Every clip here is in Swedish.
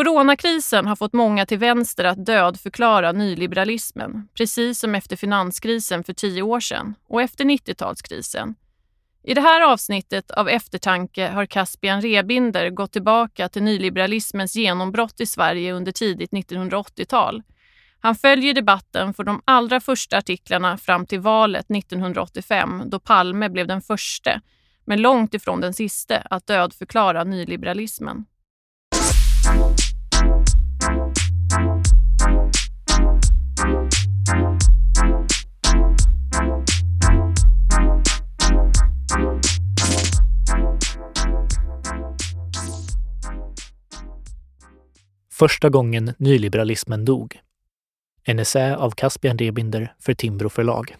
Coronakrisen har fått många till vänster att dödförklara nyliberalismen, precis som efter finanskrisen för tio år sedan och efter 90-talskrisen. I det här avsnittet av Eftertanke har Caspian Rebinder gått tillbaka till nyliberalismens genombrott i Sverige under tidigt 1980-tal. Han följer debatten från de allra första artiklarna fram till valet 1985 då Palme blev den första, men långt ifrån den siste, att dödförklara nyliberalismen. Första gången nyliberalismen dog. En essä av Caspian Rebinder för Timbro förlag.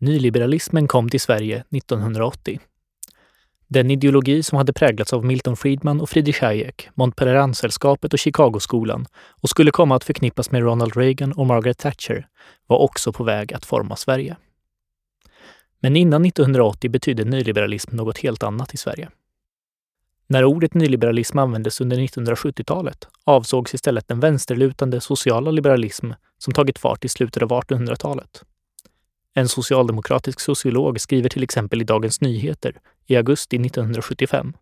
Nyliberalismen kom till Sverige 1980. Den ideologi som hade präglats av Milton Friedman och Friedrich Hayek, Montpelleransällskapet och Chicagoskolan och skulle komma att förknippas med Ronald Reagan och Margaret Thatcher var också på väg att forma Sverige. Men innan 1980 betydde nyliberalism något helt annat i Sverige. När ordet nyliberalism användes under 1970-talet avsågs istället den vänsterlutande sociala liberalism som tagit fart i slutet av 1800-talet. En socialdemokratisk sociolog skriver till exempel i Dagens Nyheter i augusti 1975.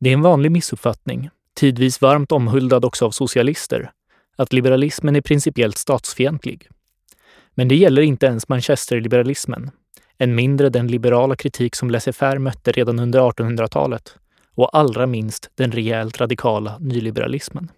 Det är en vanlig missuppfattning, tidvis varmt omhuldad också av socialister, att liberalismen är principiellt statsfientlig. Men det gäller inte ens manchesterliberalismen, än mindre den liberala kritik som laissez-faire mötte redan under 1800-talet och allra minst den rejält radikala nyliberalismen.